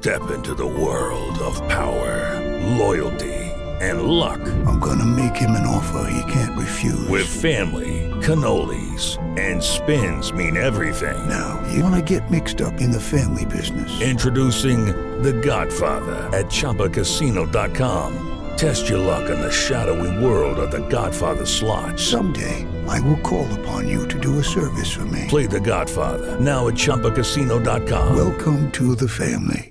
Step into the world of power, loyalty, and luck. I'm gonna make him an offer he can't refuse. With family, cannolis, and spins mean everything. now, you wanna get mixed up in the family business. Introducing The Godfather at ChumbaCasino.com. Test your luck in the shadowy world of The Godfather slot. Someday, I will call upon you to do a service for me. Play The Godfather now at ChumbaCasino.com. Welcome to the family.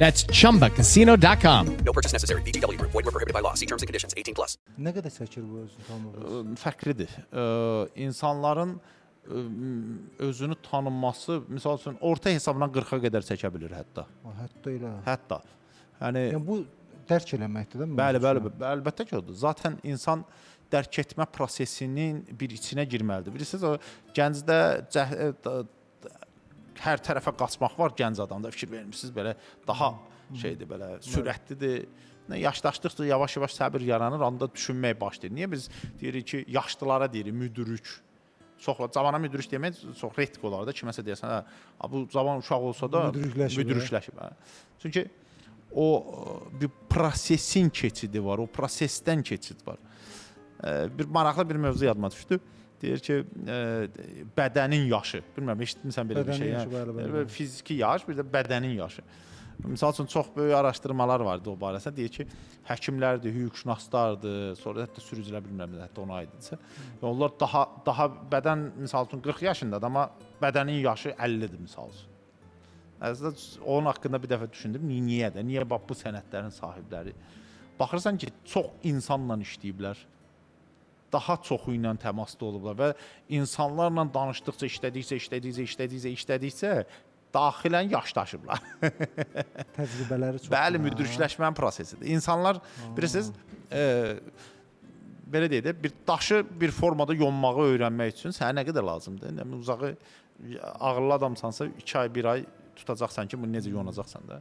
That's chumbacasino.com. No purchase necessary. Group. Void were prohibited by law. See terms and conditions. 18 plus. Nə qədər çəkir bu özünü tanımaq? fərqlidir. İnsanların özünü tanınması, məsəl üçün orta hesabla 40-a qədər çəkə bilər hətta. Hətta elə. Hətta. Yəni Yəni bu dərk eləməkdir də. bəli, bəli, bəli, əlbəttə ki, odur. Zaten insan dərk etmə prosesinin bir içinə girməlidir. Bilirsiniz, o gəncdə cəh- d- hər tərəfə qaçmaq var gənc adamda. Fikir vermisiniz belə daha şeydir, belə sürətlidir. Nə yaşlaşdıqca yavaş-yavaş səbir yaranır, anda düşünmək başlayır. Niyə biz deyirik ki, yaşlılara deyirik müdürük. Çox cavana müdürük demək çox retik olar da kiməsə deyəsən, hə, "A, bu cavan uşaq olsa da Müdürükləşib, hə?" müdürükləşib. Hə. Çünki o ə, bir prosesin keçidi var, o prosesdən keçid var. Ə, Bir maraqlı bir mövzu yadıma düşdü. Deyir ki, ə, bədənin yaşı. Bilmirəm, eşitmisən belə bir Bədənin şey? yaşı, hə? bəli, bəli, Belə bəli. Fiziki yaş, bir də bədənin yaşı. Məsəl üçün çox böyük araşdırmalar vardı o barəsində. Deyir ki, həkimlərdir, hüquqşünaslardır, sonra hətta sürücülər bilmirəm, hətta ona aiddirsə. Onlar daha daha bədən məsəl üçün 40 yaşındadır, amma bədənin yaşı 50-dir məsəl üçün. Əslində onun haqqında bir dəfə düşündüm. Niyə də? Niyə bax bu sənədlərin sahibləri? Baxırsan ki, çox insanla işləyiblər. Daha çoxu ilə təmasda olublar və insanlarla danışdıqca, işlədikcə, işlədikcə, işlədikcə, işlədikcə daxilən yaşlaşıblar. təcrübələri çox. Bəli, müdrikləşmənin prosesidir. İnsanlar bilirsiniz, e, belə deyək də, bir daşı bir formada yonmağı öyrənmək üçün sənə nə qədər lazımdır? Bilim, uzağı ağıllı adamsansa 2 ay, 1 ay tutacaqsan ki, bunu necə yonacaqsan da.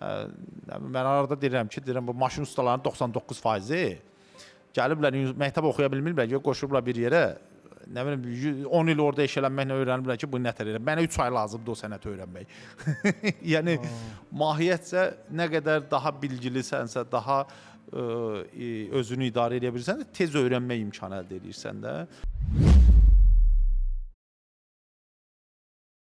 Bilim, mən arada deyirəm ki, deyirəm bu maşın ustalarının 99%-i gəliblər məktəb oxuya bilmirlər ki, qoşublar bir yerə nə bilim yü- 10 il orada işlənməklə öyrəniblər ki, bu nətər elə. Mənə 3 ay lazımdır o sənəti öyrənmək. yəni mahiyyətcə nə qədər daha bilgilisənsə, daha ə, özünü idarə edə bilirsən, tez öyrənmək imkanı əldə edirsən də.